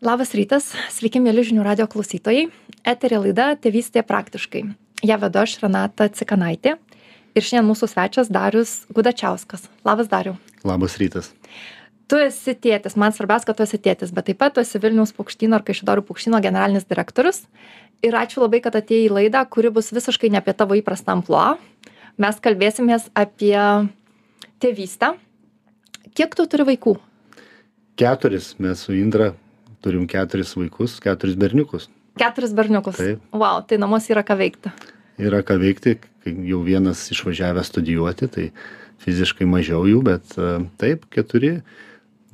Labas rytas, sveiki mėly žinių radio klausytojai. Eterė laida Tėvystė praktiškai. Ja vedu aš Renata Cikanaitė ir šiandien mūsų svečias Darius Gudačiauskas. Labas Dariu. Labas rytas. Tu esi tėtis, man svarbiausia, kad tu esi tėtis, bet taip pat tu esi Vilniaus paukštino ar Kaišidorių paukštino generalinis direktorius. Ir ačiū labai, kad atėjai į laidą, kuri bus visiškai ne apie tavo įprastą ampluą. Mes kalbėsimės apie tėvystę. Kiek tu turi vaikų? Keturis mes su Indra turim keturis vaikus, keturis berniukus. Keturis berniukus. Taip. Wow, tai namuose yra ką veikti. Yra ką veikti, kai jau vienas išvažiavęs studijuoti, tai fiziškai mažiau jų, bet e, taip, keturi,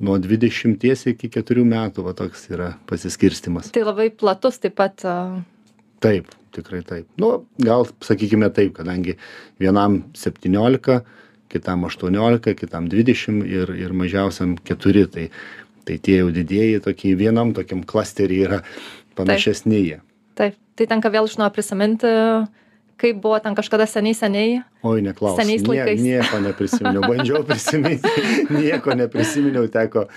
nuo 20 iki 4 metų, va toks yra pasiskirstimas. Tai labai platus taip pat. a, Taip, tikrai taip. Nu, gal sakykime taip, kadangi vienam 17, kitam 18, kitam 20 ir, ir mažiausiam 4, tai, tai tie jau didėjai tokie vienam tokiam klasteriai yra panašesni jie. Taip, tai tenka vėl iš naujo prisiminti, kaip buvo ten kažkada seniai, seniai. Oi, neklausk. Seniais laikais. Nieko neprisiminiau. Bandžiau prisiminti, nieko neprisiminiau, teko,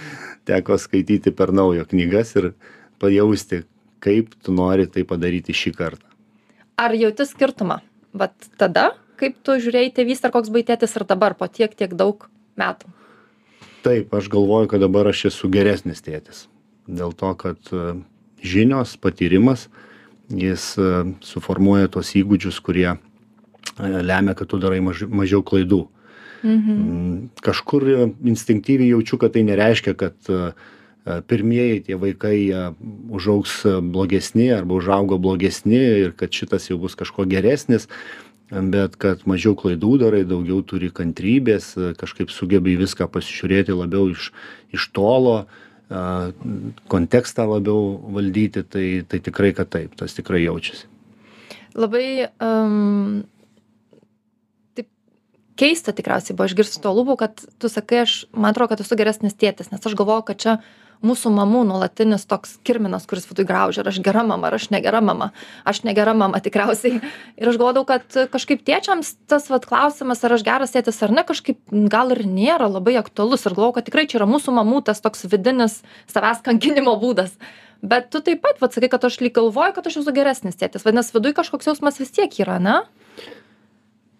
teko skaityti per naujo knygas ir pajausti, kaip tu nori tai padaryti šį kartą. Ar jauti skirtumą? Vat tada, kaip tu žiūrėjai tėvystę, ar koks baitėtis ir dabar po tiek, tiek daug metų? Taip, aš galvoju, kad dabar aš esu geresnis tėtis. Dėl to, kad e, žinios, patyrimas, jis e, suformuoja tos įgūdžius, kurie e, lemia, kad tu darai maž, mažiau klaidų. Mhm. Kažkur e, instinktyviai jaučiu, kad tai nereiškia, kad pirmieji tie vaikai užaugs blogesni arba užaugo blogesni ir kad šitas jau bus kažko geresnis, bet kad mažiau klaidų darai, daugiau turi kantrybės, kažkaip sugebi į viską pasižiūrėti labiau iš, iš tolo, e, kontekstą labiau valdyti, tai, tai tikrai, kad taip, tas tikrai jaučiasi. Labai um, taip keista tikriausiai buvo išgirsti to lūpų, kad tu sakai, aš, man atrodo, kad esu geresnis tėtis, nes aš galvoju, kad čia mūsų mamų nuolatinis toks kirminas, kuris viduj graužia, ar aš gera mama, ar aš negera mama, aš negera mama tikriausiai. Ir aš galvodavau, kad kažkaip tėčiams tas vat, klausimas, ar aš geras tėtis ar ne, kažkaip gal ir nėra labai aktualus. Ir galvoju, kad tikrai čia yra mūsų mamų tas toks vidinis savęs kankinimo būdas. Bet tu taip pat, vat, sakai, kad aš lyg galvoju, kad aš esu geresnis tėtis. Vadinasi, viduje kažkoks jausmas vis tiek yra, ne?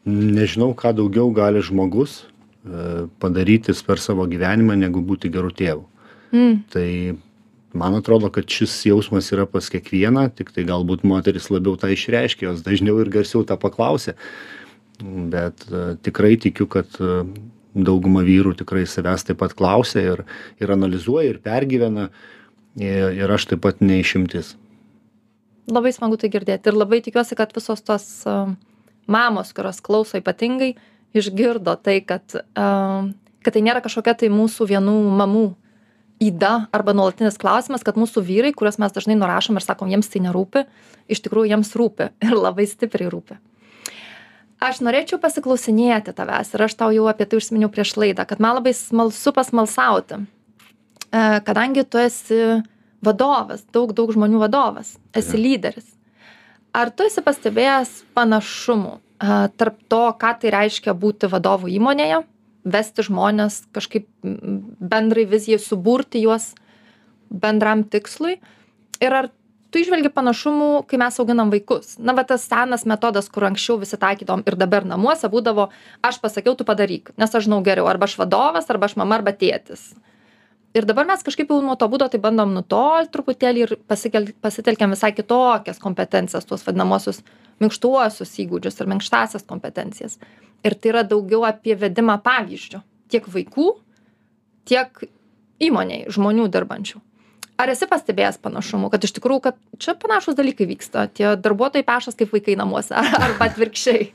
Nežinau, ką daugiau gali žmogus e, padaryti per savo gyvenimą, negu būti geru tėvu. Mm. Tai man atrodo, kad šis jausmas yra pas kiekvieną, tik tai galbūt moteris labiau tą išreiškia, jos dažniau ir garsiau tą paklausė. Bet e, tikrai tikiu, kad e, dauguma vyrų tikrai savęs taip pat klausia ir, ir analizuoja ir pergyvena. Ir, ir aš taip pat neišimtis. Labai smagu tai girdėti. Ir labai tikiuosi, kad visos tos um, mamos, kurios klauso ypatingai, išgirdo tai, kad, um, kad tai nėra kažkokia tai mūsų vienų mamų įda arba nuolatinis klausimas, kad mūsų vyrai, kuriuos mes dažnai nurašom ir sakom, jiems tai nerūpi, iš tikrųjų jiems rūpi ir labai stipriai rūpi. Aš norėčiau pasiklausinėti tavęs ir aš tau jau apie tai užsiminiau prieš laidą, kad man labai smalsu pasmalsauti. E, kadangi tu esi vadovas, daug, daug žmonių vadovas, esi Taip. lyderis. Ar tu esi pastebėjęs panašumų a, tarp to, ką tai reiškia būti vadovu įmonėje, vesti žmonės kažkaip bendrai vizijai, suburti juos bendram tikslui? Ir ar tu išvelgi panašumų, kai mes auginam vaikus? Na, va tas senas metodas, kur anksčiau visi taikydom ir dabar namuose būdavo, aš pasakiau, tu padaryk, nes aš žinau geriau, arba aš vadovas, arba aš mama, arba tėtis ir dabar mes kažkaip jau nuo to būdo tai bandom nutolt truputėlį ir pasikel pasitelkiam visai kitokias kompetencijas tuos vadinamuosius minkštuosius įgūdžius ir minkštąsias kompetencijas. Ir tai yra daugiau apie vedimą pavyzdžiu tiek vaikų tiek įmonėj žmonių dirbančių. Ar esi pastebėjęs panašumų kad iš tikrųjų kad čia panašūs dalykai vyksta tie darbuotojai pešas kaip vaikai namuose arba atvirkščiai?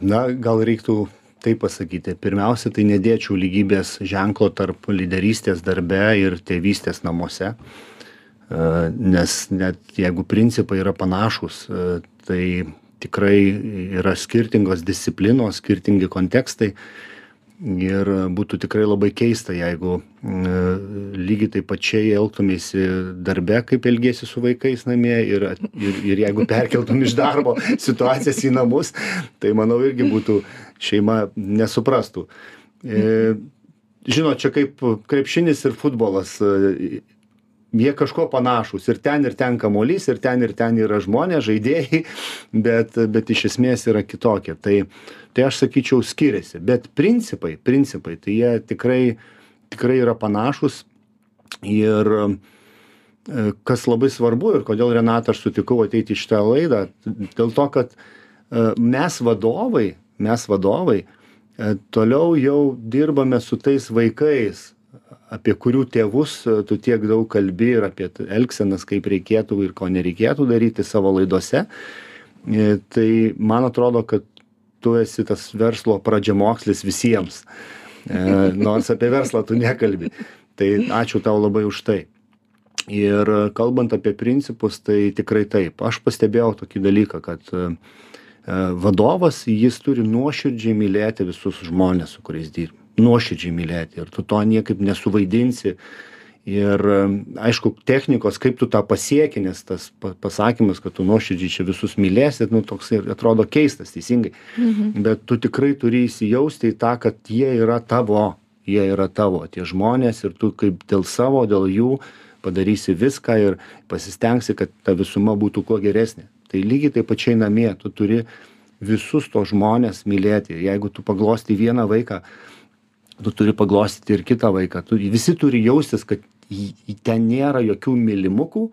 Na, gal reiktų taip pasakyti. Pirmiausia, tai nedėčiau lygybės ženklo tarp lyderystės darbe ir tėvystės namuose. E, Nes net jeigu principai yra panašus, e, tai tikrai yra skirtingos disciplinos, skirtingi kontekstai. Ir būtų tikrai labai keista, jeigu e, lygiai taip pačiai elgtumėsi darbe, kaip elgėsi su vaikais namie ir, ir, ir jeigu perkeltum iš darbo situacijas į namus, tai manau irgi būtų šeima nesuprastų. E, žinot čia kaip krepšinis ir futbolas jie kažkuo panašūs. Ir ten ir ten kamuolys ir ten ir ten yra žmonės žaidėjai bet bet iš esmės yra kitokie. Tai tai aš sakyčiau skiriasi. Bet principai principai tai jie tikrai tikrai yra panašūs. Ir e, kas labai svarbu ir kodėl renata aš sutikau ateiti į šitą laidą dėl to kad e, mes vadovai mes vadovai e, toliau jau dirbame su tais vaikais apie kurių tėvus e, tu tiek daug kalbi ir apie elgsenas kaip reikėtų ir ko nereikėtų daryti savo laidose. E, tai man atrodo kad tu esi tas verslo pradžiamokslis visiems. Nors apie verslą tu nekalbi. Tai ačiū tau labai už tai. Ir kalbant apie principus tai tikrai taip. Aš pastebėjau tokį dalyką kad vadovas jis turi nuoširdžiai mylėti visus žmones su kuriais dirba nuoširdžiai mylėti ir tu to niekaip nesuvaidinsi. Ir aišku, technikos, kaip tu tą pasieki, nes tas pasakymas, kad tu nuoširdžiai čia visus mylėsi, nu, toks ir atrodo keistas, teisingai. Mhm. Bet tu tikrai turi įsijausti į tą, kad jie yra tavo, jie yra tavo, tie žmonės ir tu kaip dėl savo, dėl jų padarysi viską ir pasistengsi, kad ta visuma būtų kuo geresnė. Tai lygiai taip pačiai namie, tu turi visus tos žmonės mylėti. Jeigu tu paglosti vieną vaiką, tu turi paglostyti ir kitą vaiką. Tu, visi turi jaustis, kad ten nėra jokių mylimukų,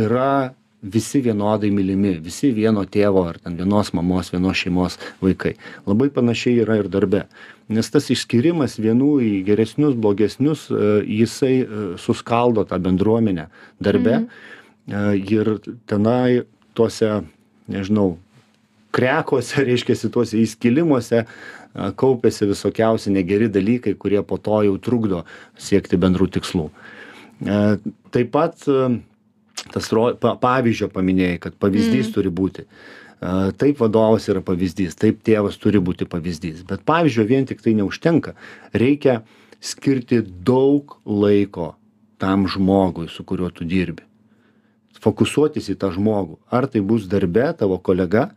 yra visi vienodai mylimi, visi vieno tėvo ar ten vienos mamos, vienos šeimos vaikai. Labai panašiai yra ir darbe. Nes tas išskirimas vienų į geresnius, blogesnius, e, jisai e, suskaldo tą bendruomenę darbe. Mhm. Ir tenai tuose, nežinau, krekuose, reiškia, tuose įskilimuose kaupiasi visokiausi negeri dalykai, kurie po to jau trukdo siekti bendrų tikslų. Taip pat tas pavyzdžio paminėjai, kad pavyzdys mm. turi būti. Taip vadovas yra pavyzdys, taip tėvas turi būti pavyzdys. Bet pavyzdžio vien tik tai neužtenka. Reikia skirti daug laiko tam žmogui, su kuriuo tu dirbi. Fokusuotis į tą žmogų. Ar tai bus darbe tavo kolega,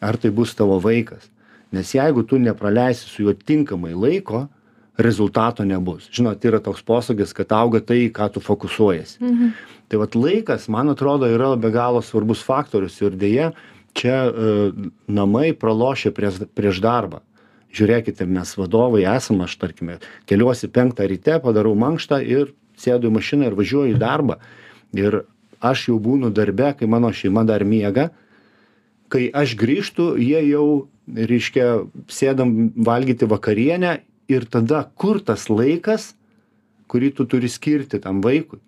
ar tai bus tavo vaikas. Nes jeigu tu nepraleisi su juo tinkamai laiko rezultato nebus. Žinot yra toks posakis kad auga tai ką tu fokusuojiesi. Mhm. tai vat laikas man atrodo yra be galo svarbus faktorius. Ir deja čia e, namai pralošia prieš prieš darbą. Žiūrėkite mes vadovai esam aš tarkime keliuosi penktą ryte padarau mankštą ir sėdu į mašiną ir važiuoju į darbą. Ir aš jau būnu darbe kai mano šeima dar miega kai aš grįžtu jie jau reiškia sėdam valgyti vakarienę ir tada kur tas laikas kurį tu turi skirti tam vaikui?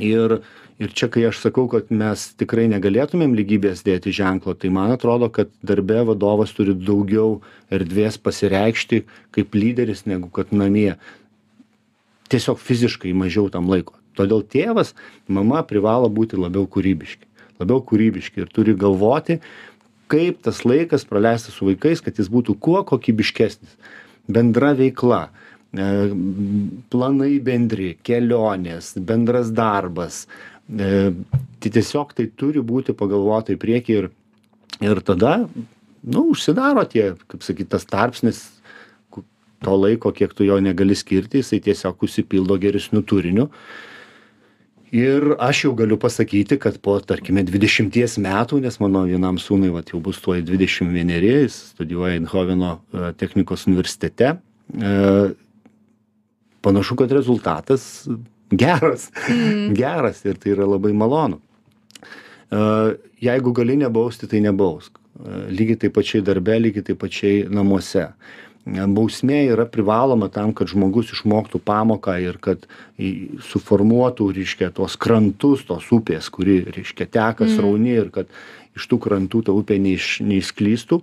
Ir ir čia kai aš sakau kad mes tikrai negalėtumėm lygybės dėti ženklo tai man atrodo kad darbe vadovas turi daugiau erdvės pasireikšti kaip lyderis negu kad namie. Tiesiog fiziškai mažiau tam laiko todėl tėvas mama privalo būti labiau kūrybiški labiau kūrybiški ir turi galvoti kaip tas laikas praleistas su vaikais, kad jis būtų kuo kokybiškesnis. Bendra veikla, e, planai bendri, kelionės, bendras darbas. Tai tiesiog tai turi būti pagalvota į priekį ir, ir tada, nu, užsidaro tie, kaip sakyt, tas tarpsnis to laiko, kiek tu jo negali skirti, jisai tiesiog užsipildo geresnių turinių ir aš jau galiu pasakyti kad po tarkime dvidešimties metų nes mano vienam sūnui vat jau bus tuoj dvidešim vieneri jis studijuoja eindhoveno e, technikos universitete e, panašu kad rezultatas geras. Mm. geras ir tai yra labai malonu. E, jeigu gali nebausti tai nebausk. Lygiai taip pačiai darbe lygiai taip pačiai namuose bausmė yra privaloma tam kad žmogus išmoktų pamoką ir kad suformuotų reiškia tuos krantus tos upės kuri reiškia teka mm. srauni ir kad iš tų krantų ta upė neiš neišsklystų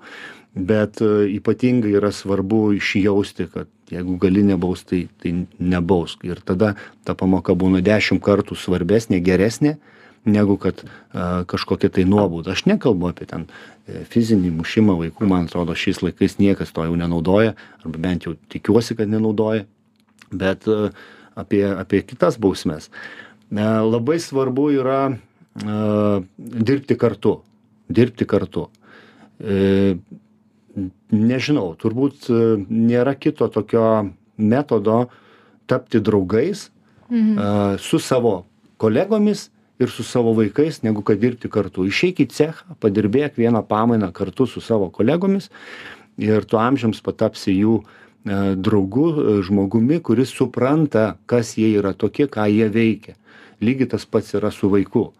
bet e, ypatingai yra svarbu išjausti kad jeigu gali nebaust tai tai nebausk. Ir tada ta pamoka būna dešim kartų svarbesnė geresnė negu kad a, kažkokia tai nuobauda. Aš nekalbu apie ten e, fizinį mušimą vaikų, man atrodo, šiais laikais niekas to jau nenaudoja, arba bent jau tikiuosi, kad nenaudoja, bet a, e, apie, apie kitas bausmes. A, e, labai svarbu yra a, dirbti kartu. Dirbti kartu. E, nežinau, turbūt nėra kito tokio metodo tapti draugais a, su savo kolegomis ir su savo vaikais, negu kad dirbti kartu. Išeik į cechą, padirbėk vieną pamainą kartu su savo kolegomis ir tu amžiams patapsi jų e, draugu, e, žmogumi, kuris supranta, kas jie yra tokie, ką jie veikia. Lygiai tas pats yra su vaiku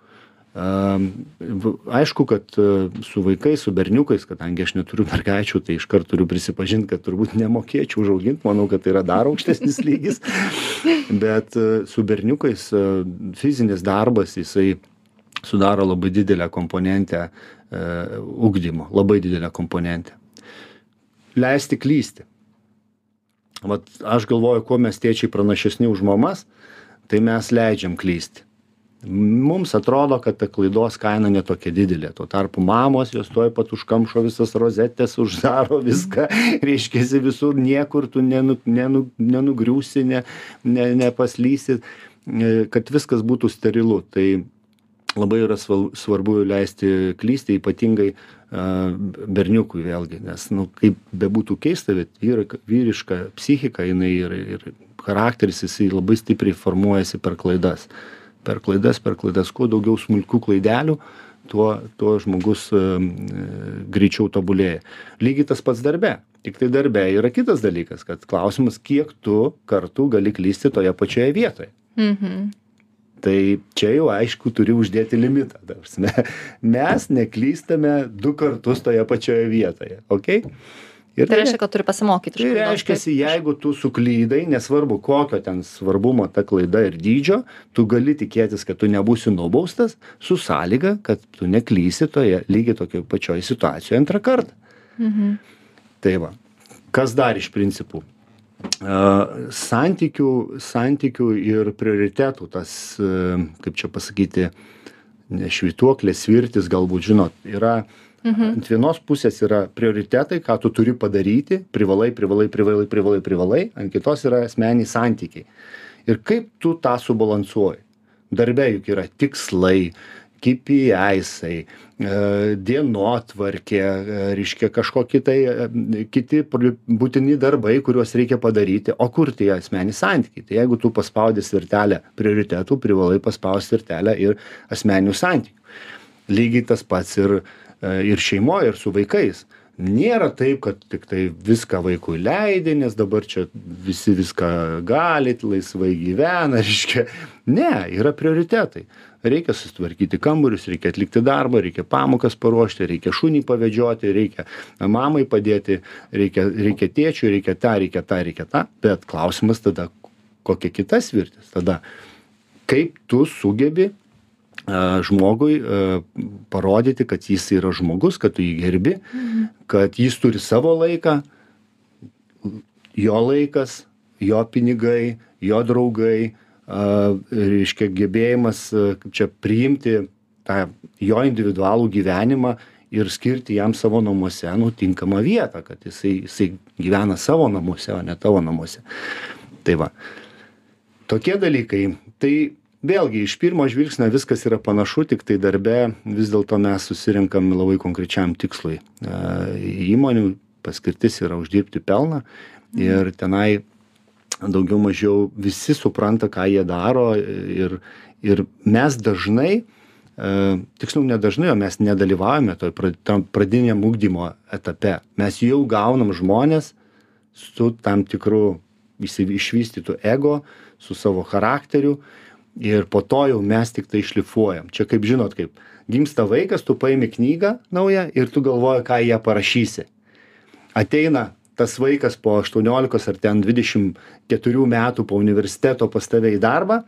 aišku kad e, su vaikais su berniukais kadangi aš neturiu mergaičių tai iškart turiu prisipažint kad turbūt nemokėčiau užaugint manau kad tai yra dar aukštesnis lygis. Bet e, su berniukais e, fizinis darbas jisai sudaro labai didelę komponentę ugdymo labai didelę komponentę. Leisti klysti. Vat aš galvoju kuo mes tėčiai pranašesni už mamas tai mes leidžiam klysti mums atrodo kad ta klaidos kaina ne tokia didelė. Tuo tarpu mamos jos tuoj pat užkamšo visas rozetes uždaro viską reiškiasi visur niekur tu nenu nenu nenugriūsi ne ne nepaslysi e, kad viskas būtų sterilu. Tai labai yra sval svarbu leisti klysti ypatingai a berniukui vėlgi nes nu kaip bebūtų keista bet vyra vyriška psichika jinai ir ir charakteris jisai labai stipriai formuojasi per klaidas per klaidas per klaidas kuo daugiau smulkių klaidelių tuo tuo žmogus e, greičiau tobulėja. Lygiai tas pats darbe. Tiktai darbe yra kitas dalykas kad klausimas kiek tu kartų gali klysti toje pačioje vietoje. Mhm. tai čia jau aišku turi uždėti limitą mes neklystame du kartus toje pačioje vietoje okei Tai reiškia, kad turi pasimokyti iš Tai klaidos. reiškiasi, jeigu tu suklydai, nesvarbu kokio ten svarbumo ta klaida ir dydžio, tu gali tikėtis, kad tu nebūsi nubaustas su sąlyga, kad tu neklysi toje lygiai tokioje pačioje situacijoje antrą kartą. Mhm. Tai va, kas dar iš principų? Uh, santykių, santykių ir prioritetų tas, uh, kaip čia pasakyti, ne švituoklės svirtis, galbūt žinot, yra Mhm. ant vienos pusės yra prioritetai, ką tu turi padaryti, privalai, privalai, privalai, privalai, privalai, ant kitos yra asmeniai santykiai. Ir kaip tu tą subalansuoji? Darbe juk yra tikslai, KPIsai, e, dienotvarkė, e, reiškia kažkokie tai e, kiti būtini darbai, kuriuos reikia padaryti, o kur tie asmenys santykiai. Tai jeigu tu paspaudi svirtelę prioritetų, privalai paspausti svirtelę ir asmenių santykių. Lygiai tas pats ir, ir šeimoje, ir su vaikais. Nėra taip, kad tik tai viską vaikui leidai, nes dabar čia visi viską galit, laisvai gyvena, reiškia. Ne, yra prioritetai. Reikia susitvarkyti kambarius, reikia atlikti darbą, reikia pamokas paruošti, reikia šunį pavedžioti, reikia mamai padėti, reikia, reikia tėčiui, reikia tą, reikia tą, reikia tą. Bet klausimas tada, kokia kita svirtis. Tada, kaip tu sugebi žmogui parodyti, kad jis yra žmogus, kad tu jį gerbi, kad jis turi savo laiką, jo laikas, jo pinigai, jo draugai, reiškia gebėjimas čia priimti tą jo individualų gyvenimą ir skirti jam savo namuose nu tinkamą vietą, kad jisai, jisai gyvena savo namuose, o ne tavo namuose. Tai va. Tokie dalykai. Tai vėlgi iš pirmo žvilgsnio viskas yra panašu, tik tai darbe vis dėlto mes susirinkam labai konkrečiam tikslui. Įmonių paskirtis yra uždirbti pelną ir tenai daugiau mažiau visi supranta, ką jie daro ir, ir mes dažnai, tiksliau nedažnai, o mes nedalyvaujame toj tam pradiniam ugdymo etape. Mes jau gaunam žmonės su tam tikru išsi- išvystytu ego, su savo charakteriu ir po to jau mes tik tai šlifuojam. Čia kaip žinot, kaip gimsta vaikas, tu paimi knygą naują ir tu galvoji, ką jie parašysi. Ateina tas vaikas po 18 ar ten 24 metų po universiteto pas tave į darbą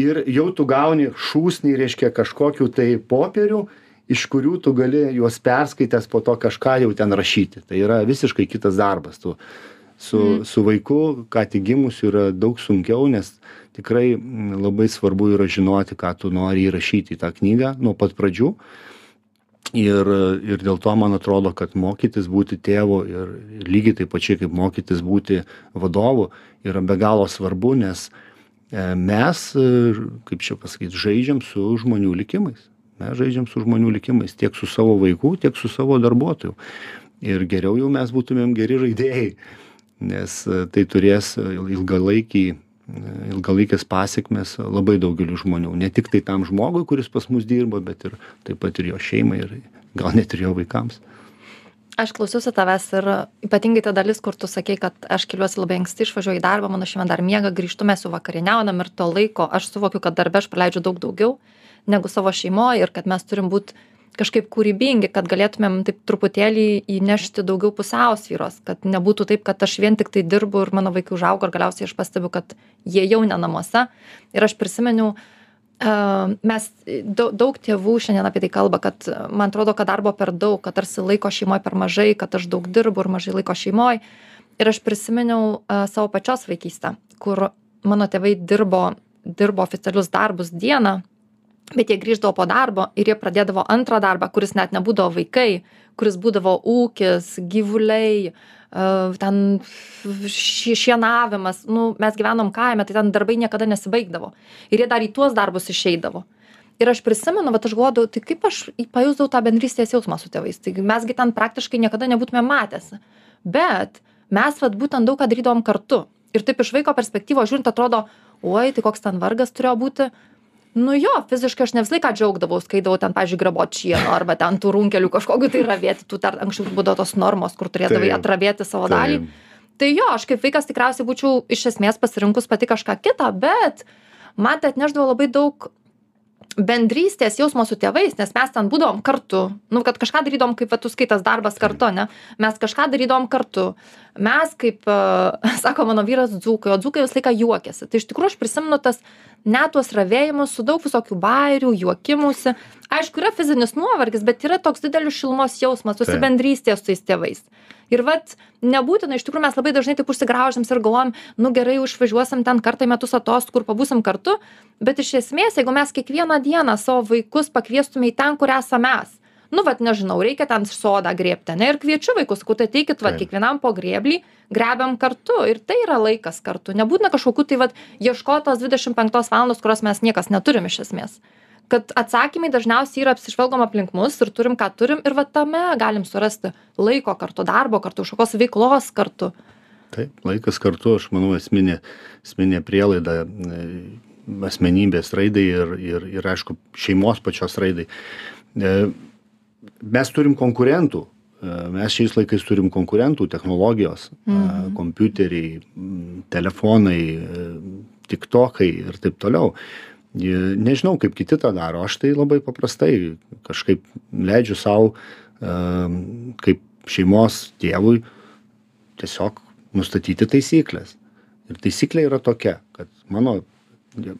ir jau tu gauni šūsnį, reiškia, kažkokių tai popierių, iš kurių tu gali juos perskaitęs po to kažką jau ten rašyti. Tai yra visiškai kitas darbas. Tu su, mm. su vaiku, ką tik gimusiu, yra daug sunkiau, nes tikrai labai svarbu yra žinoti, ką tu nori įrašyti į tą knygą nuo pat pradžių. Ir, ir dėl to man atrodo, kad mokytis būti tėvu ir lygiai taip pačiai kaip mokytis būti vadovu yra be galo svarbu, nes e, mes, e, kaip čia pasakyti, žaidžiam su žmonių likimais. Mes žaidžiam su žmonių likimais tiek su savo vaikų, tiek su savo darbuotojų. Ir geriau jau mes būtumėm geri žaidėjai nes tai turės ilgalaikį ilgalaikės pasekmės labai daugeliu žmonių. Ne tiktai tam žmogui kuris pas mus dirba bet ir taip pat ir jo šeimai ir gal net ir jo vaikams. Aš klausiausi tavęs ir ypatingai ta dalis kur tu sakei kad aš keliuosi labai anksti išvažiuoju į darbą mano šeima dar miega grįžtu mes jau vakarieniaunam ir to laiko aš suvokiu kad darbe aš praleidžiu daug daugiau negu savo šeimoj ir kad mes turim būt kažkaip kūrybingi kad galėtumėm taip truputėlį įnešti daugiau pusiausvyros kad nebūtų taip kad aš vien tiktai dirbu ir mano vaikai užaugo ir galiausiai aš pastebiu kad jie jau ne namuose ir aš prisiminiau mes daug, tėvų šiandien apie tai kalba, kad man atrodo, kad darbo per daug, kad tarsi laiko šeimoje per mažai, kad aš daug dirbu ir mažai laiko šeimoje. Ir aš prisiminiau savo pačios vaikystę, kur mano tėvai dirbo, dirbo oficialius darbus dieną bet jie grįždavo po darbo ir jie pradėdavo antrą darbą kuris net nebūdavo vaikai kuris būdavo ūkis gyvuliai ten šie šienavimas. Nu mes gyvenom kaime tai ten darbai niekada nesibaigdavo. Ir jie dar į tuos darbus išeidavo. Ir aš prisimenu vat aš galvodavau tai kaip aš pajusdavau tą bendrystės jausmą su tėvais? Taigi mes gi ten praktiškai niekada nebūtumėm matęsi. Bet mes vat būtent daug ką darydavom kartu. Ir taip iš vaiko perspektyvos žiūrint atrodo oi tai koks ten vargas turėjo būti nu jo fiziškai aš ne visą laiką džiaugdavaus kai eidavau ten pavyzdžiui grabot šieno arba ten tų runkelių kažkokių tai ravėti tų dar anksčiau būdavo tos normos kur turėdavai atravėti savo dalį. Tai jo aš kaip vaikas tikriausiai būčiau iš esmės pasirinkus pati kažką kitą bet man tai atnešdavo labai daug bendrystės jausmo su tėvais nes mes ten būdavom kartu. Nu kad kažką darydavom kaip va tu sakai tas darbas kartu ane mes kažką darydavom kartu. Mes kaip sako mano vyras dzūkai o dzūkai visą laiką juokiasi. Tai iš tikrųjų aš prisimenu tas net tuos ravėjimus su daug visokių bajerių juokimųsi aišku yra fizinis nuovargis bet yra toks didelis šilumos jausmas toksai bendrystės su tais tėvais. Ir vat nebūtina iš tikrųjų mes labai dažnai taip užsigraužiam ir galvojam nu gerai jau išvažiuosim ten kartą į metus atostogų ir pabūsim kartu. Bet iš esmės jeigu mes kiekvieną dieną savo vaikus pakviestume į ten kur esam mes nu vat nežinau reikia ten sodą grėbti ane? Ir kviečiu vaikus sakau tai ateikit vat kiekvienam po grėblį grebiam kartu. Ir tai yra laikas kartu. Nebūtina kažkokių tai vat ieškot tos dvidešim penktos valandos kurios mes niekas neturim iš esmės. Kad atsakymai dažniausiai yra apsižvalgom aplink mus ir turim ką turim ir va tame galim surasti laiko kartu darbo kartu kažkokios veiklos kartu. Taip laikas kartu aš manau esminė esminė prielaida e, asmenybės raidai ir ir ir aišku šeimos pačios raidai. E, mes turim konkurentų. E, mes šiais laikais turim konkurentų technologijos, e, mhm. kompiuteriai, telefonai, e, tiktokai ir taip toliau. Nežinau, kaip kiti tą daro. Aš tai labai paprastai kažkaip leidžiu savo, kaip šeimos tėvui, tiesiog nustatyti taisyklės. Ir taisyklė yra tokia, kad mano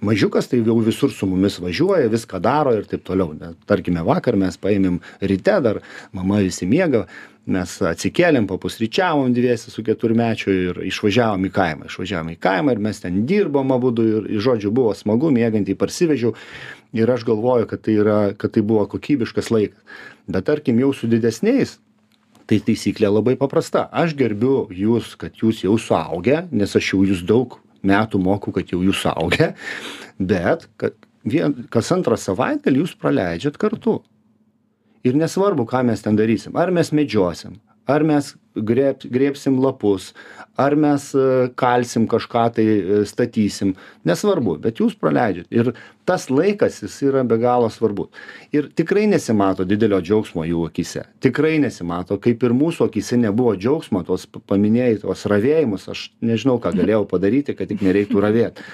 mažiukas tai jau visur su mumis važiuoja viską daro ir taip toliau. Nes tarkime vakar mes paėmėm ryte dar mama visi miega mes atsikėlėm papusryčiavom dviese su keturmečiu ir išvažiavom į kaimą išvažiavom į kaimą ir mes ten dirbom abudu ir žodžiu buvo smagu miegantį parsivežiau ir aš galvoju kad tai yra kad tai buvo kokybiškas laikas. Bet tarkim jau su didesniais tai taisyklė labai paprasta. Aš gerbiu jus kad jūs jau suaugę nes aš jau jus daug metų moku, kad jau jūs suaugę, bet vien, kas antrą savaitgalį jūs praleidžiat kartu. Ir nesvarbu, ką mes ten darysim. Ar mes medžiosim, ar mes grėb, grėbsim lapus, ar mes e, kalsim kažką tai e, statysim, nesvarbu, bet jūs praleidžiat. Ir tas laikas jis yra be galo svarbus. Ir tikrai nesimato didelio džiaugsmo jų akise. Tikrai nesimato, kaip ir mūsų akise nebuvo džiaugsmo, tos paminėjai, tos ravėjimus, aš nežinau, ką galėjau padaryti, kad tik nereiktų ravėti.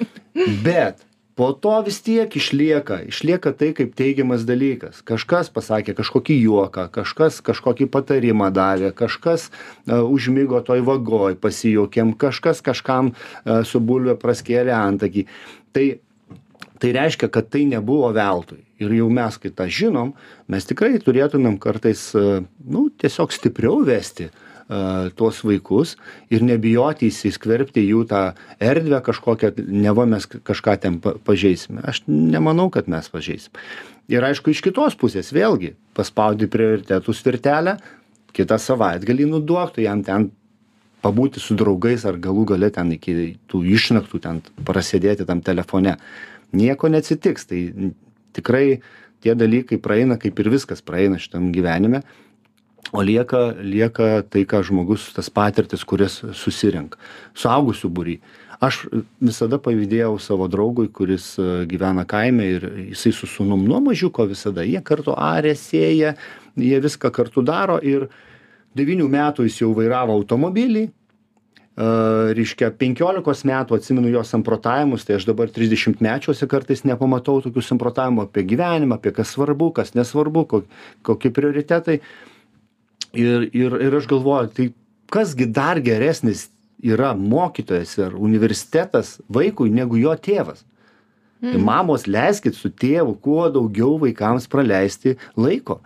Bet po to vis tiek išlieka išlieka tai kaip teigiamas dalykas. Kažkas pasakė kažkokį juoką kažkas kažkokį patarimą davė kažkas e, užmigo toj vagoj pasijuokėm kažkas kažkam e, su bulve praskėlė antakį. Tai tai reiškia kad tai nebuvo veltui. Ir jau mes kai tą žinom mes tikrai turėtumėm kartais e, nu tiesiog stipriau vesti tuos vaikus ir nebijoti įsiskverbti į jų tą erdvę kažkokią, neva mes kažką ten pažeisime. Aš nemanau, kad mes pažeisim. Ir aišku, iš kitos pusės vėlgi paspaudi prioritetų svirtelę, kitą savaitgalį nuduoktų jam ten pabūti su draugais ar galų gale ten iki tų išnaktų ten prasėdėti tam telefone. Nieko neatsitiks, tai tikrai tie dalykai praeina kaip ir viskas praeina šitam gyvenime o lieka lieka tai ką žmogus tas patirtis kurias susirenka. Suaugusių būry. Aš visada pavydėjau savo draugui kuris gyvena kaime ir jisai su sūnum nuo mažiuko visada jie kartu aria sėja jie viską kartu daro ir devynių metų jis jau vairavo automobilį reiškia penkiolikos metų atsimenu jo samprotavimus tai aš dabar trisdešimtmečiuose kartais nepamatau tokių samprotavimų apie gyvenimą apie kas svarbu kas nesvarbu ko kokie prioritetai ir ir ir aš galvoju tai kas gi dar geresnis yra mokytojas ar universitetas vaikui negu jo tėvas? Tai Mm. mamos leiskit su tėvu kuo daugiau vaikams praleisti laiko.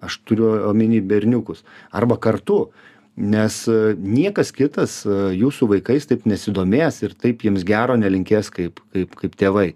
Aš turiu omeny berniukus. Arba kartu. Nes e, niekas kitas e, jūsų vaikais taip nesidomės ir taip jiems gero nelinkės kaip kaip kaip tėvai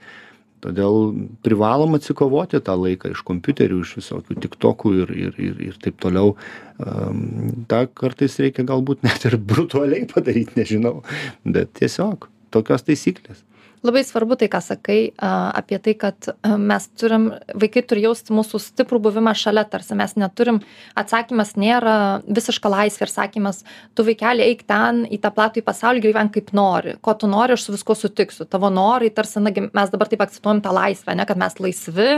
todėl privalom atsikovoti tą laiką iš kompiuterių iš visokių tiktokų ir ir ir ir taip toliau. Am, tą kartais reikia galbūt net ir brutaliai padaryt nežinau. Bet tiesiog tokios taisyklės labai svarbu tai ką sakai a, apie tai kad a, mes turim vaikai turi jausti mūsų stiprų buvimą šalia tarsi mes neturim atsakymas nėra visiška laisvė ir sakymas tu vaikeli eik ten į tą platųjį pasaulį gyvenk kaip nori. Ko tu nori aš su viskuo sutiksiu. Tavo norai tarsi nagi mes dabar taip akcentuojam tą laisvę ane kad mes laisvi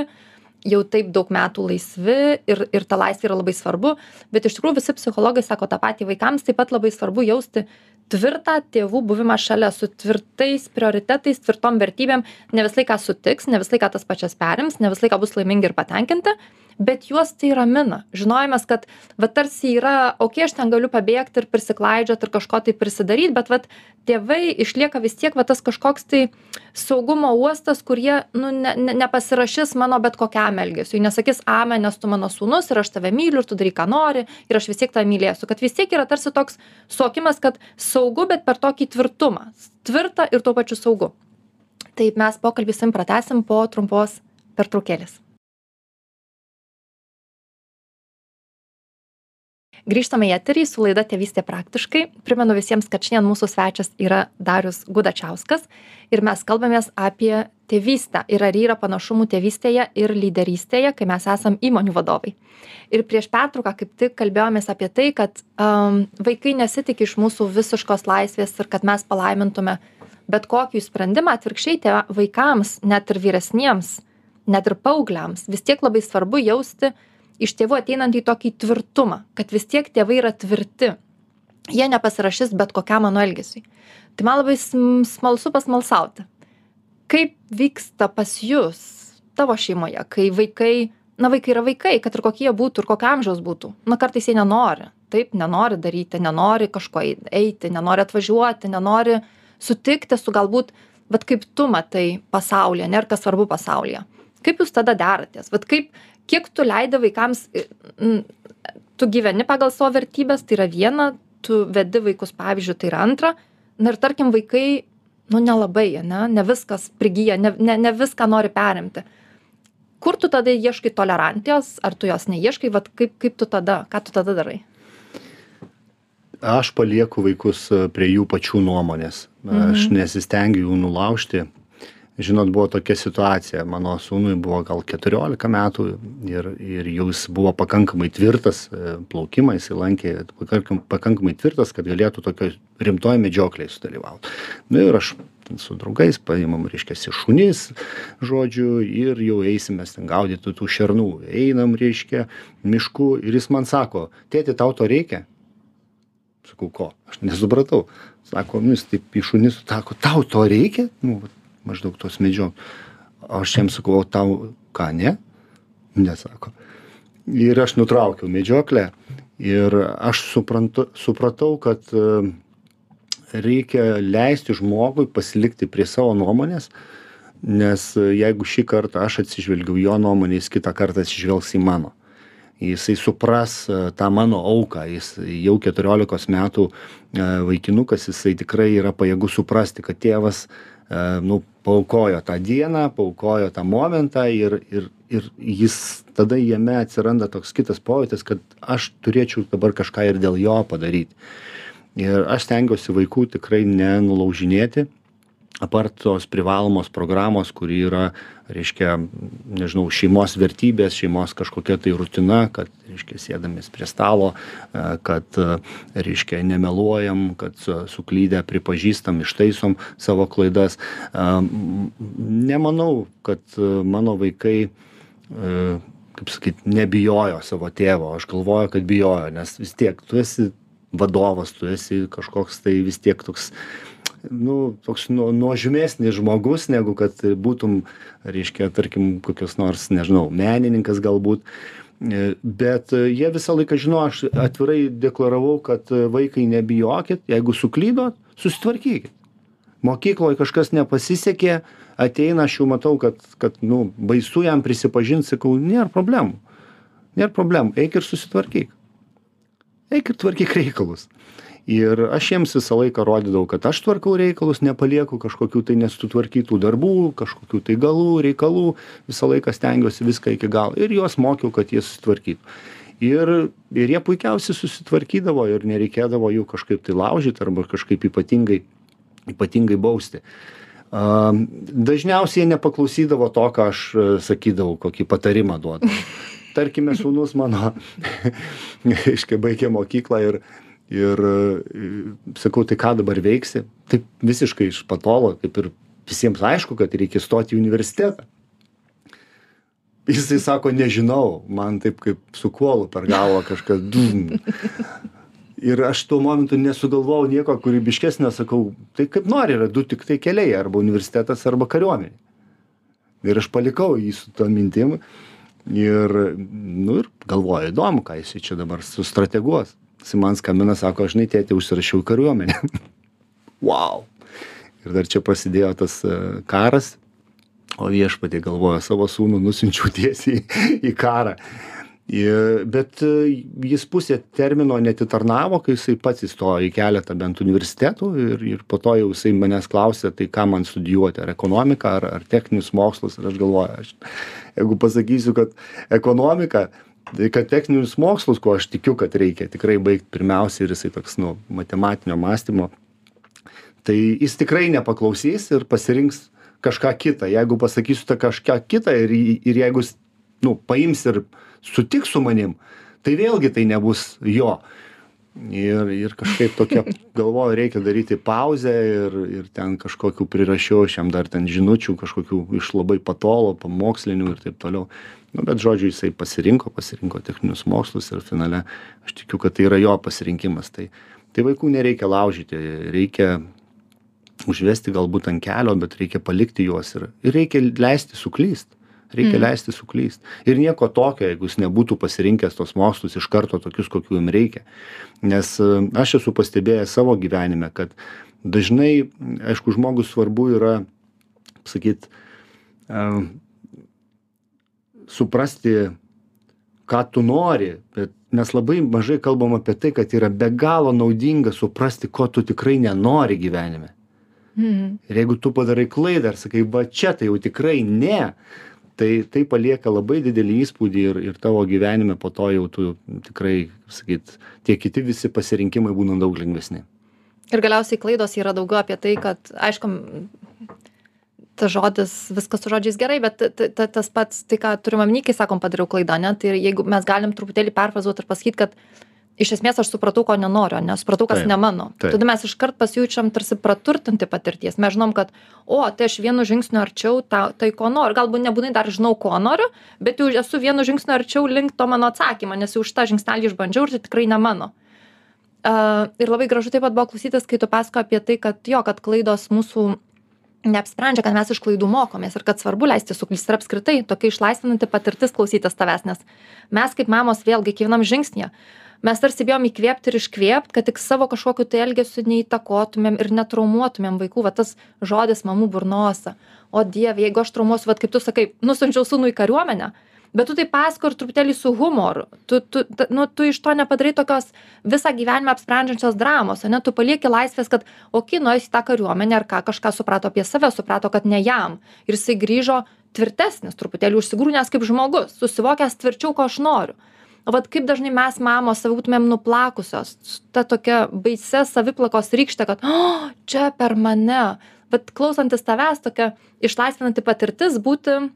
jau taip daug metų laisvi ir ir ta laisvė yra labai svarbu. Bet iš tikrųjų visi psichologai sako tą patį vaikams taip pat labai svarbu jausti tvirtą tėvų buvimą šalia su tvirtais prioritetais tvirtom vertybėm ne visą laiką sutiks ne visą laiką tas pačias perims ne visą laiką bus laimingi ir patenkinti bet juos tai ramina. Žinojimas kad va tarsi yra okei aš ten galiu pabėgt ir prisiklaidžiot ir kažko tai prisidaryt bet vat tėvai išlieka vis tiek va tas kažkoks tai saugumo uostas kur jie nu ne ne nepasirašys mano bet kokiam elgesiui. Nesakys amen nes tu mano sūnus ir aš tave myliu ir tu daryk ką nori ir aš vis tiek tave mylėsiu. Kad vis tiek yra tarsi toks suvokimas kad saugu bet per tokį tvirtumą. Tvirta ir tuo pačiu saugu. Taip mes pokalbį su tavim pratęsim po trumpos pertraukėlės grįžtame į eterį su laida tėvystė praktiškai. Primenu visiems kad šiandien mūsų svečias yra darius gudačiauskas ir mes kalbamės apie tėvystę ir ar yra panašumų tėvystėje ir lyderystėje kai mes esam įmonių vadovai. Ir prieš pertrauką kaip tik kalbėjomės apie tai kad am vaikai nesitiki iš mūsų visiškos laisvės ir kad mes palaimintume bet kokį sprendimą. Atvirkščiai tėva vaikams net ir vyresniems net ir paaugliams vis tiek labai svarbu jausti iš tėvų ateinantį tokį tvirtumą kad vis tiek tėvai yra tvirti. Jie nepasirašys bet kokiam mano elgesiui. Tai man labai sm smalsu pasmalsauti. Kaip vyksta pas jus tavo šeimoje kai vaikai na vaikai yra vaikai kad ir kokie jie būtų ir kokio amžiaus būtų. Na kartais jie nenori. Taip nenori daryti nenori kažko eit eiti nenori atvažiuoti nenori sutikti su galbūt vat kaip tu matai pasaulį ane ir kas svarbu pasaulyje. Kaip jūs tada deratės? Vat kaip kiek tu leidi vaikams n tu gyveni pagal savo vertybes tai yra viena tu vedi vaikus pavyzdžiu tai yra antra. Na ir tarkim vaikai nu nelabai ane ne viskas prigyja ne ne ne viską nori perimti. Kur tu tada ieškai tolerancijos ar tu jos neieškai vat kaip kaip tu tada ką tu tada darai? Aš palieku vaikus prie jų pačių nuomonės. Aš nesistengiu jų nulaužti žinot buvo tokia situacija. Mano sūnui buvo gal keturiolika metų ir ir jau jis buvo pakankamai tvirtas plaukimą jisai lankė pakank pakankamai tvirtas kad galėtų tokioj rimtoj medžioklėj sudalyvaut. Nu ir aš su draugais paimam reiškiasi šunis žodžiu ir jau eisim mes ten gaudyt tų šernų. Einam reiškia mišku ir jis man sako tėti tau to reikia? Sakau ko? Aš nesupratau. Sako nu jis taip į šunis sako tau to reikia? Nu vat maždaug tos medžio aš jam sakau o tau ką ne? Ne sako ir aš nutraukiau medžioklę ir aš suprantu supratau kad reikia leisti žmogui pasilikti prie savo nuomonės nes jeigu šį kartą aš atsižvelgiau jo nuomonę jis kitą kartą atsižvelgs į mano. Jisai supras tą mano auką jis jau keturiolikos metų vaikinukas jisai tikrai yra pajėgus suprasti kad tėvas nu paaukojo tą dieną paaukojo tą momentą ir ir ir jis tada jame atsiranda toks kitas pojūtis kad aš turėčiau dabar kažką ir dėl jo padaryt ir aš stengiuosi vaikų tikrai nenulaužinėti apart tos privalomos programos kuri yra reiškia nežinau šeimos vertybės šeimos kažkokia tai rutina kad reiškia sėdamės prie stalo e, kad e, reiškia nemeluojam kad suklydę pripažįstam ištaisom savo klaidas. E, nemanau kad mano vaikai kaip sakyt nebijojo savo tėvo. Aš galvoju kad bijojo nes vis tiek tu esi vadovas tu esi kažkoks tai vis tiek toks nu toks nuo nuožmesnis žmogus negu kad būtum reiškia tarkim kokios nors nežinau menininkas galbūt. E, bet e, jie visą laiką žino aš atvirai deklaravau kad e, vaikai nebijokit jeigu suklydot susitvarkykit. Mokykloj kažkas nepasisekė ateina aš jau matau kad kad nu baisu jam prisipažint sakau nėr problemų. Nėr problemų eik ir susitvarkyk. Eik ir tvarkyk reikalus ir aš jiems visą laiką rodydavau kad aš tvarkau reikalus nepalieku kažkokių tai nesutvarkytų darbų kažkokių tai galų reikalų. Visą laiką stengiuosi viską iki galo ir juos mokiau kad jie susitvarkytų. Ir ir jie puikiausiai susitvarkydavo ir nereikėdavo jų kažkaip tai laužyt arba kažkaip ypatingai ypatingai bausti. A dažniausiai jie nepaklausydavo to ką aš e, sakydavau kokį patarimą duodavau tarkime sūnus mano reiškia baigė mokyklą ir ir e, sakau tai ką dabar veiksi? Taip visiškai iš patolo kaip ir visiems aišku kad reikia stot į universitetą. Jisai sako nežinau man taip kaip su kuolu per galvą kažkas dum ir aš tuo momentu nesugalvojau nieko kūrybiškesnio sakau tai kaip nori yra du tiktai keliai arba universitetas arba kariuomenė. Ir aš palikau jį su tom mintim ir nu ir galvoju įdomu ką jisai čia dabar sustrateguos jisai man skambina sako žinai tėti užsirašiau į kariuomenę. Vau. Ir dar čia prasidėjo tas e, karas. O viešpatie galvoju savo sūnų nusiunčiau tiesiai į karą. Bet e, jis pusę termino neatitarnavo kai jisai pats įstojo į keletą bent universitetų ir ir po to jau jisai manęs klausė tai ką man studijuoti ar ekonomiką ar ar techninius mokslus? Ir aš galvoju aš jeigu pasakysiu kad ekonomika tai kad techninius mokslus ko aš tikiu kad reikia tikrai baigt pirmiausia ir jisai toks nu matematinio mąstymo tai jis tikrai nepaklausys ir pasirinks kažką kitą. Jeigu pasakysiu tą kažką kitą ir ir jeigu jis nu paims ir sutiks su manim tai vėlgi tai nebus jo ir ir kažkaip tokia galvoju reikia daryti pauzę ir ir ten kažkokių prirašiau aš jam dar ten žinučių kažkokių iš labai patolo pamokslinių ir taip toliau. Nu bet žodžiu jisai pasirinko pasirinko techninius mokslus ir finale aš tikiu kad tai yra jo pasirinkimas. Tai tai vaikų nereikia laužyti reikia užvesti galbūt ant kelio bet reikia palikti juos ir ir reikia leisti suklyst reikia leisti suklyst. Ir nieko tokio jeigu jis nebūtų pasirinkęs tuos mokslus iš karto tokius kokių jam reikia. Nes e, aš esu pastebėjęs savo gyvenime kad dažnai aišku žmogui svarbu yra sakyt e, suprasti ką tu nori bet mes labai mažai kalbam apie tai kad yra be galo naudinga suprasti ko tu tikrai nenori gyvenime. Mhm. ir jeigu tu padarai klaidą ir sakai va čia tai jau tikrai ne tai tai palieka labai didelį įspūdį ir ir tavo gyvenime po to jau tu tikrai kaip sakyt tie kiti visi pasirinkimai būna daug lengvesni. Ir galiausiai klaidos yra daugiau apie tai, kad, aišku, tas žodis, viskas su žodžiais gerai, bet ta, ta, tas pats, tai ką turim omeny, kai sakom padariau klaidą, ne, tai jeigu mes galim truputėlį perfrazuoti ir pasakyti, kad iš esmės aš supratau, ko nenoriu, nesupratau, kas Taip, ne mano. Tada mes iškart pasijaučiam tarsi praturtinti patirties. Mes žinom, kad, o, tai aš vienu žingsniu arčiau ta, tai, ko noriu. Galbūt nebūtinai dar žinau, ko noriu, bet jau esu vienu žingsniu arčiau link to mano atsakymo, nes jau už tą žingsnelį išbandžiau ir tai tikrai ne mano. Uh, ir labai gražu taip pat buvo klausytis, kai tu pasako apie tai, kad jo, kad klaidos mūsų neapsprendžia, kad mes iš klaidų mokomės ir kad svarbu leisti suklysti ir apskritai tokia išlaisvinanti patirtis klausytis tavęs, nes mes kaip mamos vėlgi kiekvienam žingsnėje, mes tarsi bijom įkvėpti ir iškvėpti, kad tik savo kažkokiu tai elgesiu neįtakotumėm ir netraumuotumėm vaikų, va tas žodis mamų burnosa. O Dieve, jeigu aš traumuosiu, va kaip tu sakai, nusinčiau sūnų į kariuomenę, bet tu tai pasako ir truputėlį su humoru. Tu, tu, nu, tu iš to nepadarai tokios visą gyvenimą apsprendžiančios dramos, o ne tu palieki laisvės, kad, okei, nuėjus į tą kariuomenę ar ką, kažką suprato apie save, suprato, kad ne jam. Ir jisai grįžo tvirtesnis, truputėlį užsigrūnęs kaip žmogus, susivokęs tvirčiau, ko aš noriu. O vat kaip dažnai mes mamos save būtumėm nuplakusios, ta tokia baise saviplakos rykštė, kad, o, čia per mane, vat klausantis tavęs tokia išlaisvinanti patirtis būti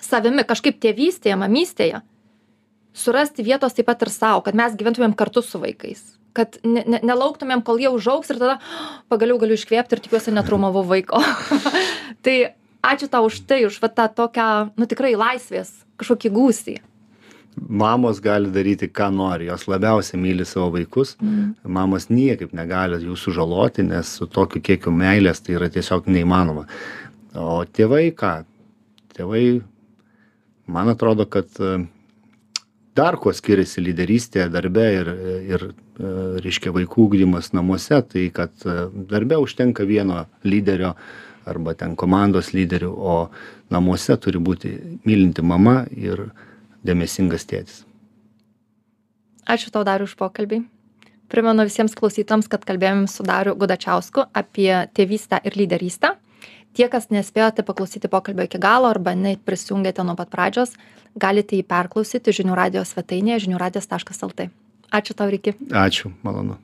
savimi kažkaip tėvystėje mamystėje surasti vietos taip pat ir sau kad mes gyventumėm kartu su vaikais. Kad ne ne nelauktumėm kol jie užaugs ir tada pagaliau galiu iškvėpt ir tikiuosi netraumavau vaiko. Tai ačiū tau už tai už va tą tokią nu tikrai laisvės kažkokį gūsį. Mamos gali daryti ką nori. Jos labiausiai myli savo vaikus. Mamos niekaip negali jų sužaloti nes su tokiu kiekiu meilės tai yra tiesiog neįmanoma. O tėvai ką? Tėvai man atrodo kad dar kuo skiriasi lyderystė darbe ir ir reiškia vaikų ugdymas namuose tai kad darbe užtenka vieno lyderio arba ten komandos lyderių o namuose turi būti mylinti mama ir dėmesingas tėtis. Ačiū tau dariau už pokalbį. Primenu visiems klausytojams kad kalbėjom su dariu gudačiausku apie tėvystę ir lyderystę tie kas nespėjote paklausyti pokalbio iki galo arba neprisijungėte nuo pat pradžios galite jį perklausyti žinių radijo svetainėje žinių radijas taškas lt. Ačiū tau riki. Ačiū malonu